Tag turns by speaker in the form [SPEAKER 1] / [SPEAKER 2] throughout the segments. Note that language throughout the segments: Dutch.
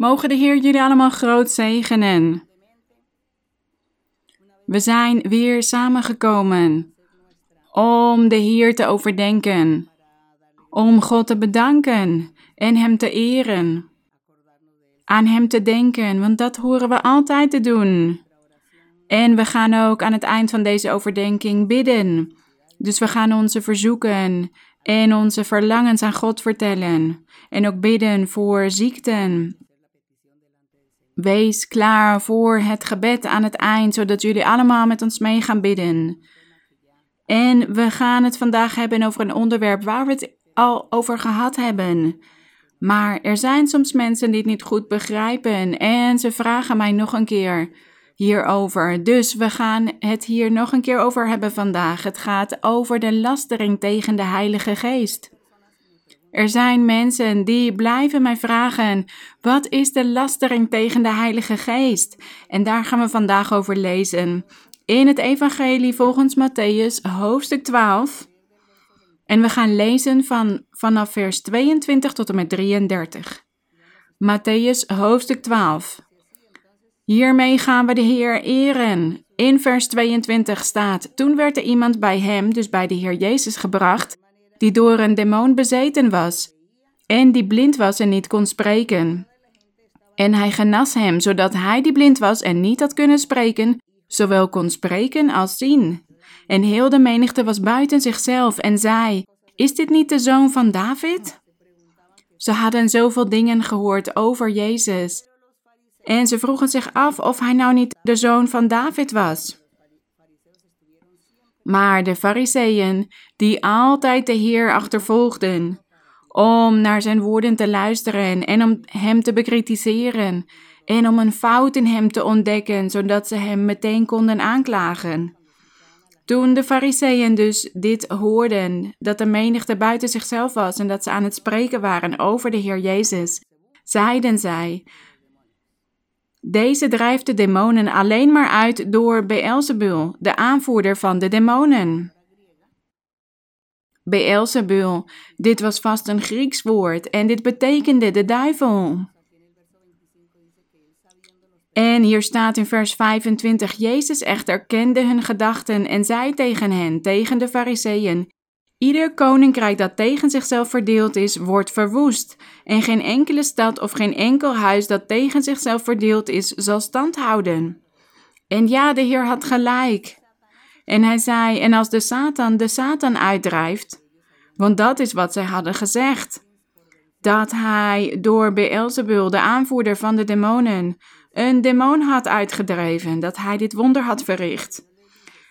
[SPEAKER 1] Mogen de Heer jullie allemaal groot zegenen. We zijn weer samengekomen om de Heer te overdenken, om God te bedanken en Hem te eren, aan Hem te denken, want dat horen we altijd te doen. En we gaan ook aan het eind van deze overdenking bidden. Dus we gaan onze verzoeken en onze verlangens aan God vertellen. En ook bidden voor ziekten. Wees klaar voor het gebed aan het eind, zodat jullie allemaal met ons mee gaan bidden. En we gaan het vandaag hebben over een onderwerp waar we het al over gehad hebben. Maar er zijn soms mensen die het niet goed begrijpen en ze vragen mij nog een keer hierover. Dus we gaan het hier nog een keer over hebben vandaag. Het gaat over de lastering tegen de Heilige Geest. Er zijn mensen die blijven mij vragen: wat is de lastering tegen de Heilige Geest? En daar gaan we vandaag over lezen. In het Evangelie volgens Matthäus, hoofdstuk 12. En we gaan lezen van, vanaf vers 22 tot en met 33. Matthäus, hoofdstuk 12. Hiermee gaan we de Heer eren. In vers 22 staat: Toen werd er iemand bij hem, dus bij de Heer Jezus, gebracht, die door een demon bezeten was, en die blind was en niet kon spreken. En hij genas hem, zodat hij die blind was en niet had kunnen spreken, zowel kon spreken als zien. En heel de menigte was buiten zichzelf en zei: Is dit niet de zoon van David? Ze hadden zoveel dingen gehoord over Jezus en ze vroegen zich af of hij nou niet de zoon van David was. Maar de Fariseeën, die altijd de Heer achtervolgden, om naar zijn woorden te luisteren en om hem te bekritiseren en om een fout in hem te ontdekken, zodat ze hem meteen konden aanklagen. Toen de Fariseeën dus dit hoorden, dat de menigte buiten zichzelf was en dat ze aan het spreken waren over de Heer Jezus, zeiden zij: deze drijft de demonen alleen maar uit door Beelzebul, de aanvoerder van de demonen. Beelzebul, dit was vast een Grieks woord en dit betekende de duivel. En hier staat in vers 25: Jezus echter kende hun gedachten en zei tegen hen, tegen de Fariseeën: Ieder koninkrijk dat tegen zichzelf verdeeld is, wordt verwoest. En geen enkele stad of geen enkel huis dat tegen zichzelf verdeeld is, zal stand houden. En ja, de Heer had gelijk. En hij zei: En als de Satan de Satan uitdrijft, want dat is wat zij hadden gezegd, dat hij door Beelzebul, de aanvoerder van de demonen, een demon had uitgedreven, dat hij dit wonder had verricht.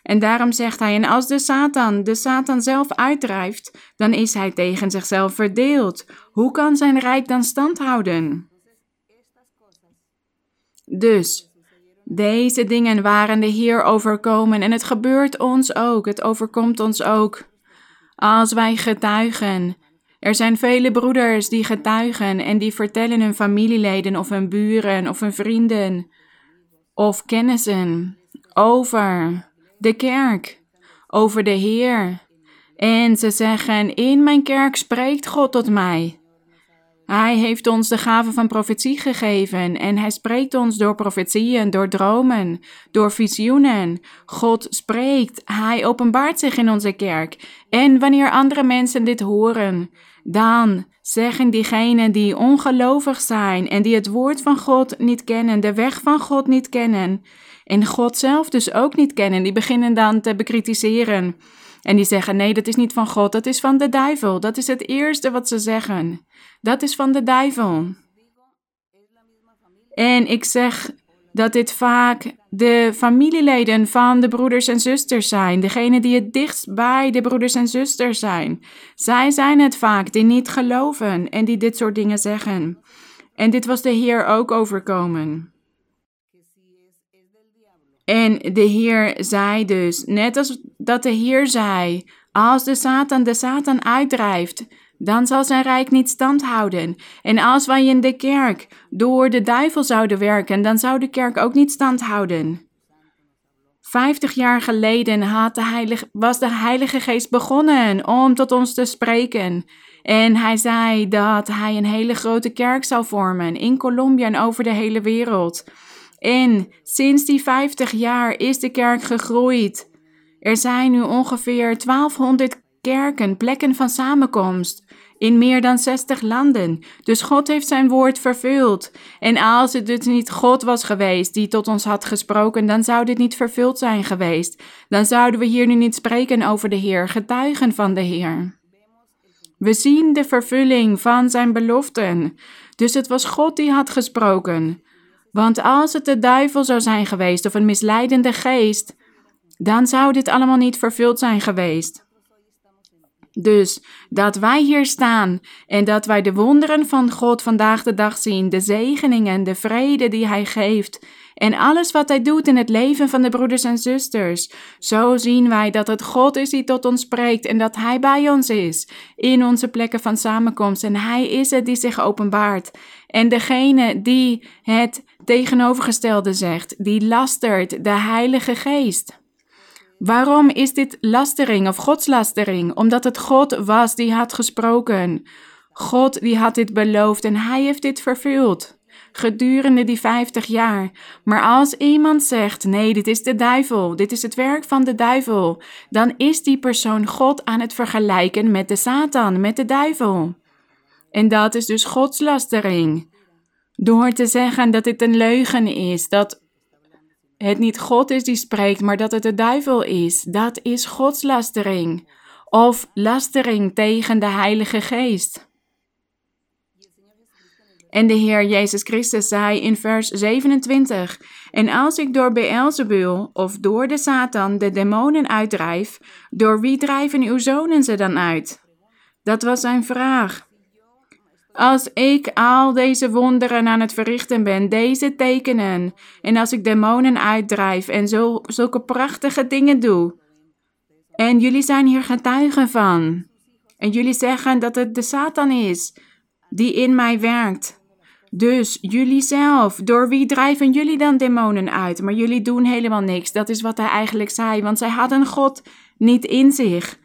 [SPEAKER 1] En daarom zegt hij: En als de Satan de Satan zelf uitdrijft, dan is hij tegen zichzelf verdeeld. Hoe kan zijn rijk dan stand houden? Dus, deze dingen waren de Heer overkomen en het gebeurt ons ook, het overkomt ons ook. Als wij getuigen, er zijn vele broeders die getuigen en die vertellen hun familieleden of hun buren of hun vrienden of kennissen over de kerk, over de Heer. En ze zeggen: In mijn kerk spreekt God tot mij. Hij heeft ons de gave van profetie gegeven en hij spreekt ons door profetieën, door dromen, door visioenen. God spreekt, hij openbaart zich in onze kerk. En wanneer andere mensen dit horen, dan zeggen diegenen die ongelovig zijn en die het woord van God niet kennen, de weg van God niet kennen, en God zelf dus ook niet kennen. Die beginnen dan te bekritiseren. En die zeggen: nee, dat is niet van God, dat is van de duivel. Dat is het eerste wat ze zeggen. Dat is van de duivel. En ik zeg dat dit vaak de familieleden van de broeders en zusters zijn, degene die het dichtst bij de broeders en zusters zijn. Zij zijn het vaak die niet geloven en die dit soort dingen zeggen. En dit was de Heer ook overkomen. En de Heer zei dus, net als dat de Heer zei, als de Satan de Satan uitdrijft, dan zal zijn rijk niet stand houden. En als wij in de kerk door de duivel zouden werken, dan zou de kerk ook niet stand houden. Vijftig jaar geleden was de Heilige Geest begonnen om tot ons te spreken. En hij zei dat hij een hele grote kerk zou vormen in Colombia en over de hele wereld. En sinds die 50 jaar is de kerk gegroeid. Er zijn nu ongeveer 1200 kerken, plekken van samenkomst in meer dan 60 landen. Dus God heeft zijn woord vervuld. En als het dus niet God was geweest die tot ons had gesproken, dan zou dit niet vervuld zijn geweest. Dan zouden we hier nu niet spreken over de Heer, getuigen van de Heer. We zien de vervulling van zijn beloften. Dus het was God die had gesproken. Want als het de duivel zou zijn geweest of een misleidende geest, dan zou dit allemaal niet vervuld zijn geweest. Dus dat wij hier staan en dat wij de wonderen van God vandaag de dag zien, de zegeningen, de vrede die Hij geeft en alles wat Hij doet in het leven van de broeders en zusters. Zo zien wij dat het God is die tot ons spreekt en dat Hij bij ons is in onze plekken van samenkomst en Hij is het die zich openbaart. En degene die het tegenovergestelde zegt, die lastert de Heilige Geest. Waarom is dit lastering of godslastering? Omdat het God was die had gesproken. God die had dit beloofd en hij heeft dit vervuld. Gedurende die 50 jaar. Maar als iemand zegt: nee, dit is de duivel, dit is het werk van de duivel, dan is die persoon God aan het vergelijken met de Satan, met de duivel. En dat is dus godslastering. Door te zeggen dat dit een leugen is, dat het niet God is die spreekt, maar dat het de duivel is. Dat is godslastering of lastering tegen de Heilige Geest. En de Heer Jezus Christus zei in vers 27: En als ik door Beelzebul of door de Satan de demonen uitdrijf, door wie drijven uw zonen ze dan uit? Dat was zijn vraag. Als ik al deze wonderen aan het verrichten ben, deze tekenen, en als ik demonen uitdrijf en zo, zulke prachtige dingen doe, en jullie zijn hier getuigen van, en jullie zeggen dat het de Satan is die in mij werkt. Dus jullie zelf, door wie drijven jullie dan demonen uit? Maar jullie doen helemaal niks. Dat is wat hij eigenlijk zei, want zij hadden God niet in zich.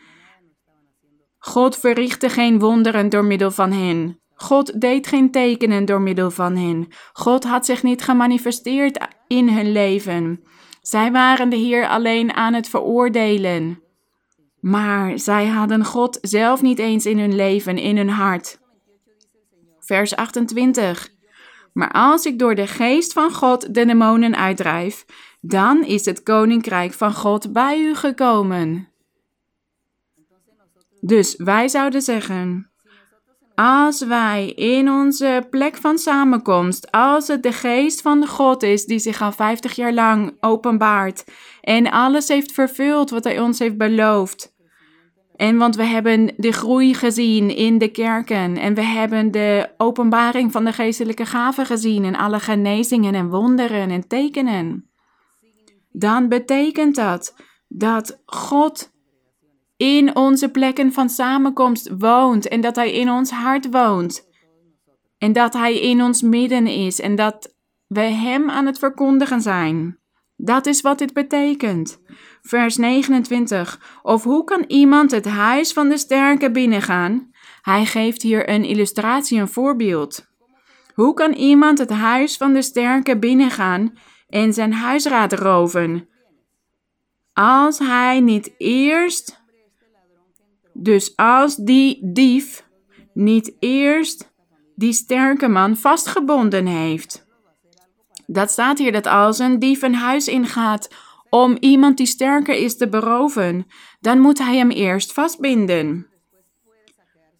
[SPEAKER 1] God verrichtte geen wonderen door middel van hen. God deed geen tekenen door middel van hen. God had zich niet gemanifesteerd in hun leven. Zij waren de Heer alleen aan het veroordelen. Maar zij hadden God zelf niet eens in hun leven, in hun hart. Vers 28. Maar als ik door de geest van God de demonen uitdrijf, dan is het koninkrijk van God bij u gekomen. Dus wij zouden zeggen: als wij in onze plek van samenkomst, als het de geest van God is die zich al 50 jaar lang openbaart en alles heeft vervuld wat hij ons heeft beloofd. En want we hebben de groei gezien in de kerken en we hebben de openbaring van de geestelijke gaven gezien en alle genezingen en wonderen en tekenen. Dan betekent dat dat God in onze plekken van samenkomst woont en dat Hij in ons hart woont. En dat Hij in ons midden is en dat we Hem aan het verkondigen zijn. Dat is wat dit betekent. Vers 29. Of hoe kan iemand het huis van de sterke binnengaan? Hij geeft hier een illustratie, een voorbeeld. Hoe kan iemand het huis van de sterke binnengaan en zijn huisraad roven? Als hij niet eerst dus als die dief niet eerst die sterke man vastgebonden heeft. Dat staat hier dat als een dief een huis ingaat om iemand die sterker is te beroven, dan moet hij hem eerst vastbinden.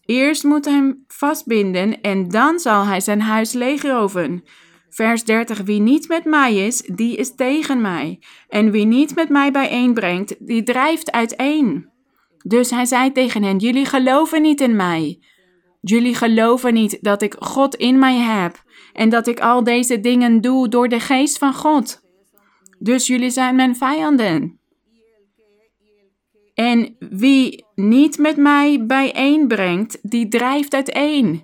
[SPEAKER 1] Eerst moet hij hem vastbinden en dan zal hij zijn huis leegroven. Vers 30. Wie niet met mij is, die is tegen mij. En wie niet met mij bijeenbrengt, die drijft uiteen. Dus hij zei tegen hen: Jullie geloven niet in mij. Jullie geloven niet dat ik God in mij heb en dat ik al deze dingen doe door de geest van God. Dus jullie zijn mijn vijanden. En wie niet met mij bijeenbrengt, die drijft uiteen.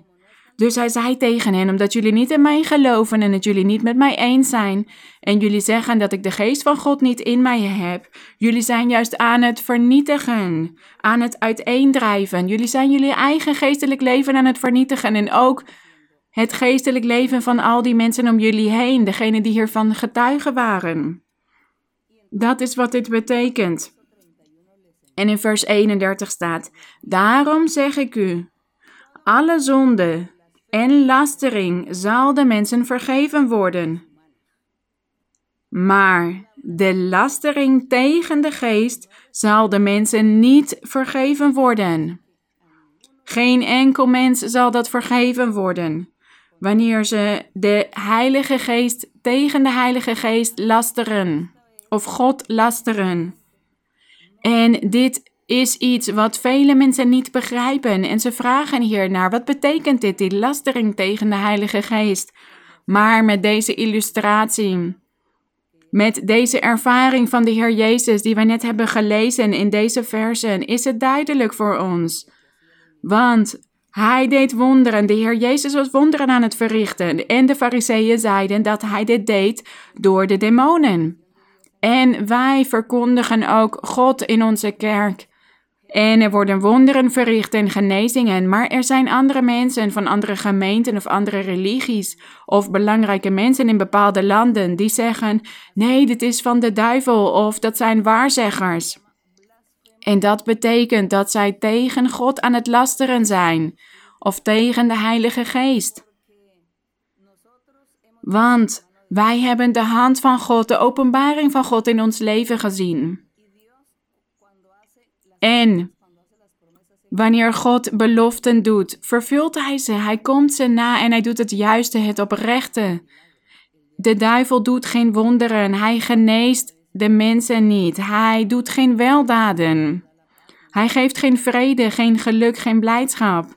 [SPEAKER 1] Dus hij zei tegen hen, omdat jullie niet in mij geloven en het jullie niet met mij eens zijn, en jullie zeggen dat ik de geest van God niet in mij heb, jullie zijn juist aan het vernietigen, aan het uiteendrijven. Jullie zijn jullie eigen geestelijk leven aan het vernietigen en ook het geestelijk leven van al die mensen om jullie heen, degene die hiervan getuigen waren. Dat is wat dit betekent. En in vers 31 staat: Daarom zeg ik u, alle zonde en lastering zal de mensen vergeven worden. Maar de lastering tegen de geest zal de mensen niet vergeven worden. Geen enkel mens zal dat vergeven worden. Wanneer ze de Heilige Geest tegen de Heilige Geest lasteren, of God lasteren. En dit is iets wat vele mensen niet begrijpen en ze vragen hiernaar: wat betekent dit, die lastering tegen de Heilige Geest? Maar met deze illustratie, met deze ervaring van de Heer Jezus die wij net hebben gelezen in deze versen, is het duidelijk voor ons. Want hij deed wonderen. De Heer Jezus was wonderen aan het verrichten. En de Fariseeën zeiden dat hij dit deed door de demonen. En wij verkondigen ook God in onze kerk. En er worden wonderen verricht en genezingen, maar er zijn andere mensen van andere gemeenten of andere religies of belangrijke mensen in bepaalde landen die zeggen: nee, dit is van de duivel of dat zijn waarzeggers. En dat betekent dat zij tegen God aan het lasteren zijn of tegen de Heilige Geest. Want wij hebben de hand van God, de openbaring van God in ons leven gezien. En wanneer God beloften doet, vervult Hij ze. Hij komt ze na en Hij doet het juiste, het oprechte. De duivel doet geen wonderen. Hij geneest de mensen niet. Hij doet geen weldaden. Hij geeft geen vrede, geen geluk, geen blijdschap.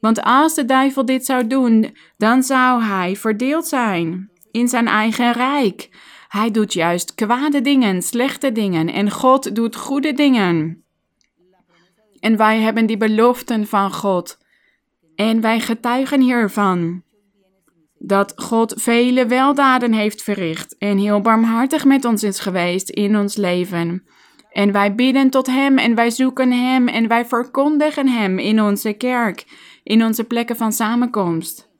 [SPEAKER 1] Want als de duivel dit zou doen, dan zou hij verdeeld zijn in zijn eigen rijk. Hij doet juist kwade dingen, slechte dingen en God doet goede dingen. En wij hebben die beloften van God. En wij getuigen hiervan. Dat God vele weldaden heeft verricht en heel barmhartig met ons is geweest in ons leven. En wij bidden tot Hem en wij zoeken Hem en wij verkondigen Hem in onze kerk, in onze plekken van samenkomst.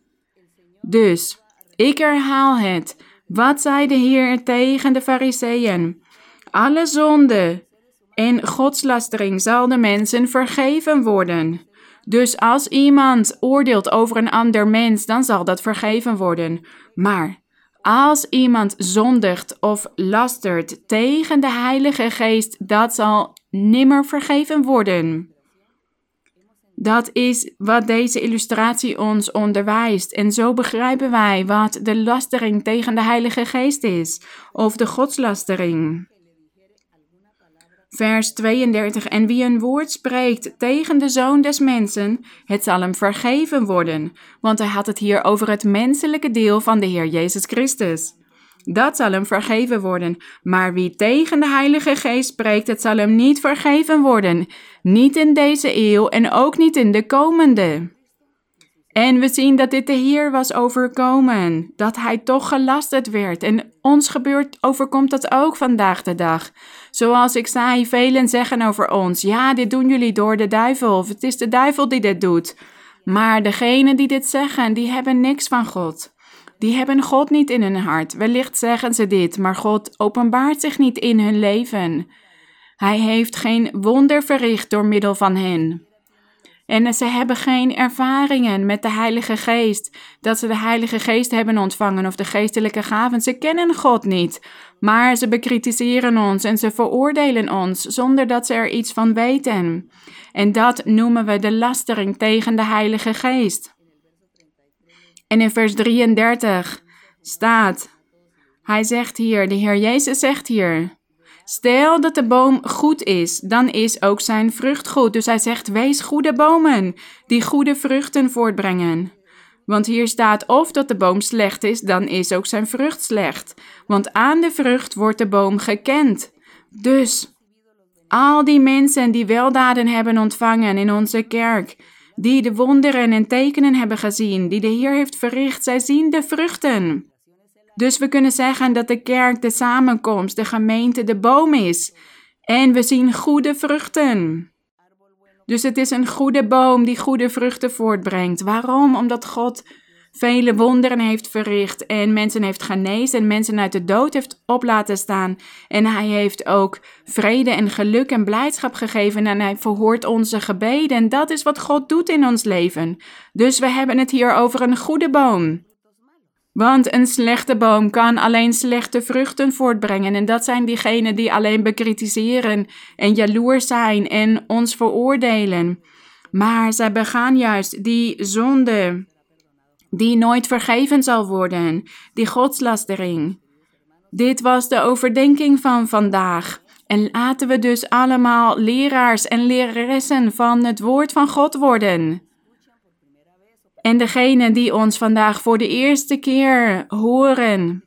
[SPEAKER 1] Dus, ik herhaal het. Wat zei de Heer tegen de Fariseeën? Alle zonde en godslastering zal de mensen vergeven worden. Dus als iemand oordeelt over een ander mens, dan zal dat vergeven worden. Maar als iemand zondigt of lastert tegen de Heilige Geest, dat zal nimmer vergeven worden. Dat is wat deze illustratie ons onderwijst. En zo begrijpen wij wat de lastering tegen de Heilige Geest is, of de godslastering. Vers 32. En wie een woord spreekt tegen de zoon des mensen, het zal hem vergeven worden. Want hij had het hier over het menselijke deel van de Heer Jezus Christus. Dat zal hem vergeven worden. Maar wie tegen de Heilige Geest spreekt, het zal hem niet vergeven worden. Niet in deze eeuw en ook niet in de komende. En we zien dat dit de Heer was overkomen, dat hij toch gelasterd werd. En ons gebeurt, overkomt dat ook vandaag de dag. Zoals ik zei, velen zeggen over ons: ja, dit doen jullie door de duivel, of het is de duivel die dit doet. Maar degenen die dit zeggen, die hebben niks van God. Die hebben God niet in hun hart. Wellicht zeggen ze dit, maar God openbaart zich niet in hun leven. Hij heeft geen wonder verricht door middel van hen. En ze hebben geen ervaringen met de Heilige Geest, dat ze de Heilige Geest hebben ontvangen of de geestelijke gaven. Ze kennen God niet, maar ze bekritiseren ons en ze veroordelen ons zonder dat ze er iets van weten. En dat noemen we de lastering tegen de Heilige Geest. En in vers 33 staat, hij zegt hier, de Heer Jezus zegt hier, Stel dat de boom goed is, dan is ook zijn vrucht goed. Dus hij zegt: Wees goede bomen die goede vruchten voortbrengen. Want hier staat: Of dat de boom slecht is, dan is ook zijn vrucht slecht. Want aan de vrucht wordt de boom gekend. Dus al die mensen die weldaden hebben ontvangen in onze kerk, die de wonderen en tekenen hebben gezien, die de Heer heeft verricht. Zij zien de vruchten. Dus we kunnen zeggen dat de kerk, de samenkomst, de gemeente, de boom is. En we zien goede vruchten. Dus het is een goede boom die goede vruchten voortbrengt. Waarom? Omdat God vele wonderen heeft verricht en mensen heeft genezen en mensen uit de dood heeft op laten staan. En hij heeft ook vrede en geluk en blijdschap gegeven en hij verhoort onze gebeden. En dat is wat God doet in ons leven. Dus we hebben het hier over een goede boom. Want een slechte boom kan alleen slechte vruchten voortbrengen. En dat zijn diegenen die alleen bekritiseren en jaloers zijn en ons veroordelen. Maar zij begaan juist die zonde die nooit vergeven zal worden, die godslastering. Dit was de overdenking van vandaag. En laten we dus allemaal leraars en leraressen van het woord van God worden. En degene die ons vandaag voor de eerste keer horen,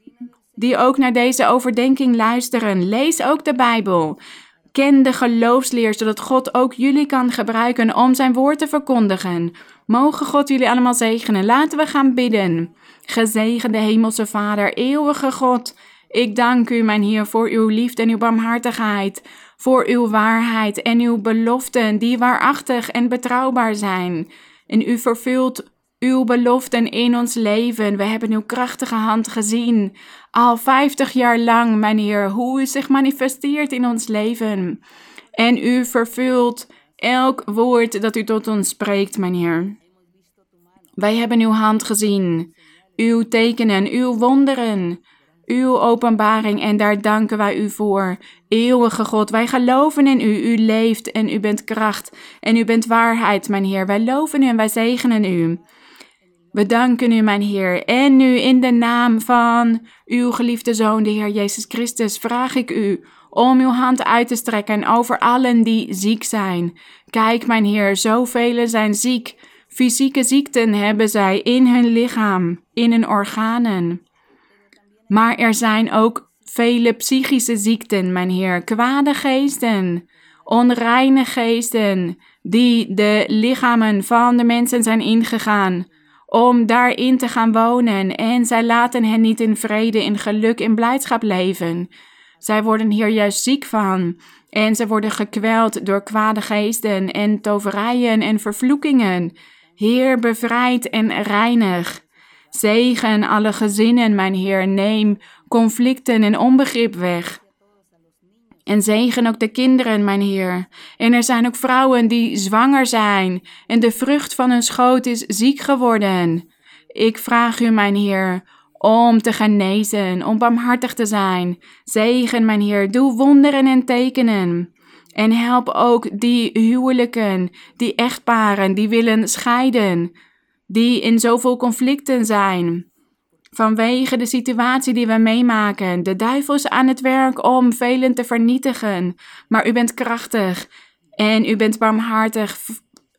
[SPEAKER 1] die ook naar deze overdenking luisteren, lees ook de Bijbel. Ken de geloofsleer, zodat God ook jullie kan gebruiken om zijn woord te verkondigen. Mogen God jullie allemaal zegenen. Laten we gaan bidden. Gezegende Hemelse Vader, eeuwige God, ik dank u, mijn Heer, voor uw liefde en uw barmhartigheid, voor uw waarheid en uw beloften die waarachtig en betrouwbaar zijn. En u vervult uw beloften in ons leven. We hebben uw krachtige hand gezien. Al vijftig jaar lang, mijn Heer, hoe u zich manifesteert in ons leven. En u vervult elk woord dat u tot ons spreekt, mijn Heer. Wij hebben uw hand gezien, uw tekenen, uw wonderen, uw openbaring en daar danken wij u voor. Eeuwige God, wij geloven in u. U leeft en u bent kracht en u bent waarheid, mijn Heer. Wij loven u en wij zegenen u. We danken u, mijn Heer. En nu in de naam van uw geliefde Zoon, de Heer Jezus Christus, vraag ik u om uw hand uit te strekken over allen die ziek zijn. Kijk, mijn Heer, zoveel zijn ziek. Fysieke ziekten hebben zij in hun lichaam, in hun organen. Maar er zijn ook vele psychische ziekten, mijn Heer, kwade geesten, onreine geesten, die de lichamen van de mensen zijn ingegaan om daarin te gaan wonen en zij laten hen niet in vrede, in geluk, in blijdschap leven. Zij worden hier juist ziek van en ze worden gekweld door kwade geesten en toverijen en vervloekingen. Heer, bevrijd en reinig. Zegen alle gezinnen, mijn Heer, neem conflicten en onbegrip weg. En zegen ook de kinderen, mijn Heer. En er zijn ook vrouwen die zwanger zijn en de vrucht van hun schoot is ziek geworden. Ik vraag u, mijn Heer, om te genezen, om barmhartig te zijn. Zegen, mijn Heer, doe wonderen en tekenen. En help ook die huwelijken, die echtparen, die willen scheiden, die in zoveel conflicten zijn. Vanwege de situatie die we meemaken. De duivel is aan het werk om velen te vernietigen. Maar u bent krachtig en u bent barmhartig.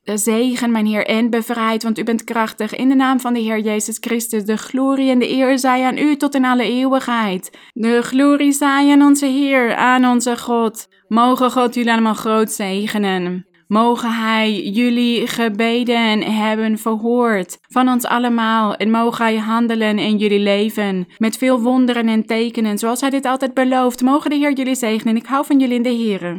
[SPEAKER 1] Zegen, mijn Heer, en bevrijd, want u bent krachtig. In de naam van de Heer Jezus Christus, de glorie en de eer zij aan u tot in alle eeuwigheid. De glorie zij aan onze Heer, aan onze God. Mogen God jullie allemaal groot zegenen. Mogen Hij jullie gebeden hebben verhoord van ons allemaal en mogen Hij handelen in jullie leven met veel wonderen en tekenen zoals Hij dit altijd belooft. Mogen de Heer jullie zegenen. Ik hou van jullie in de Heer.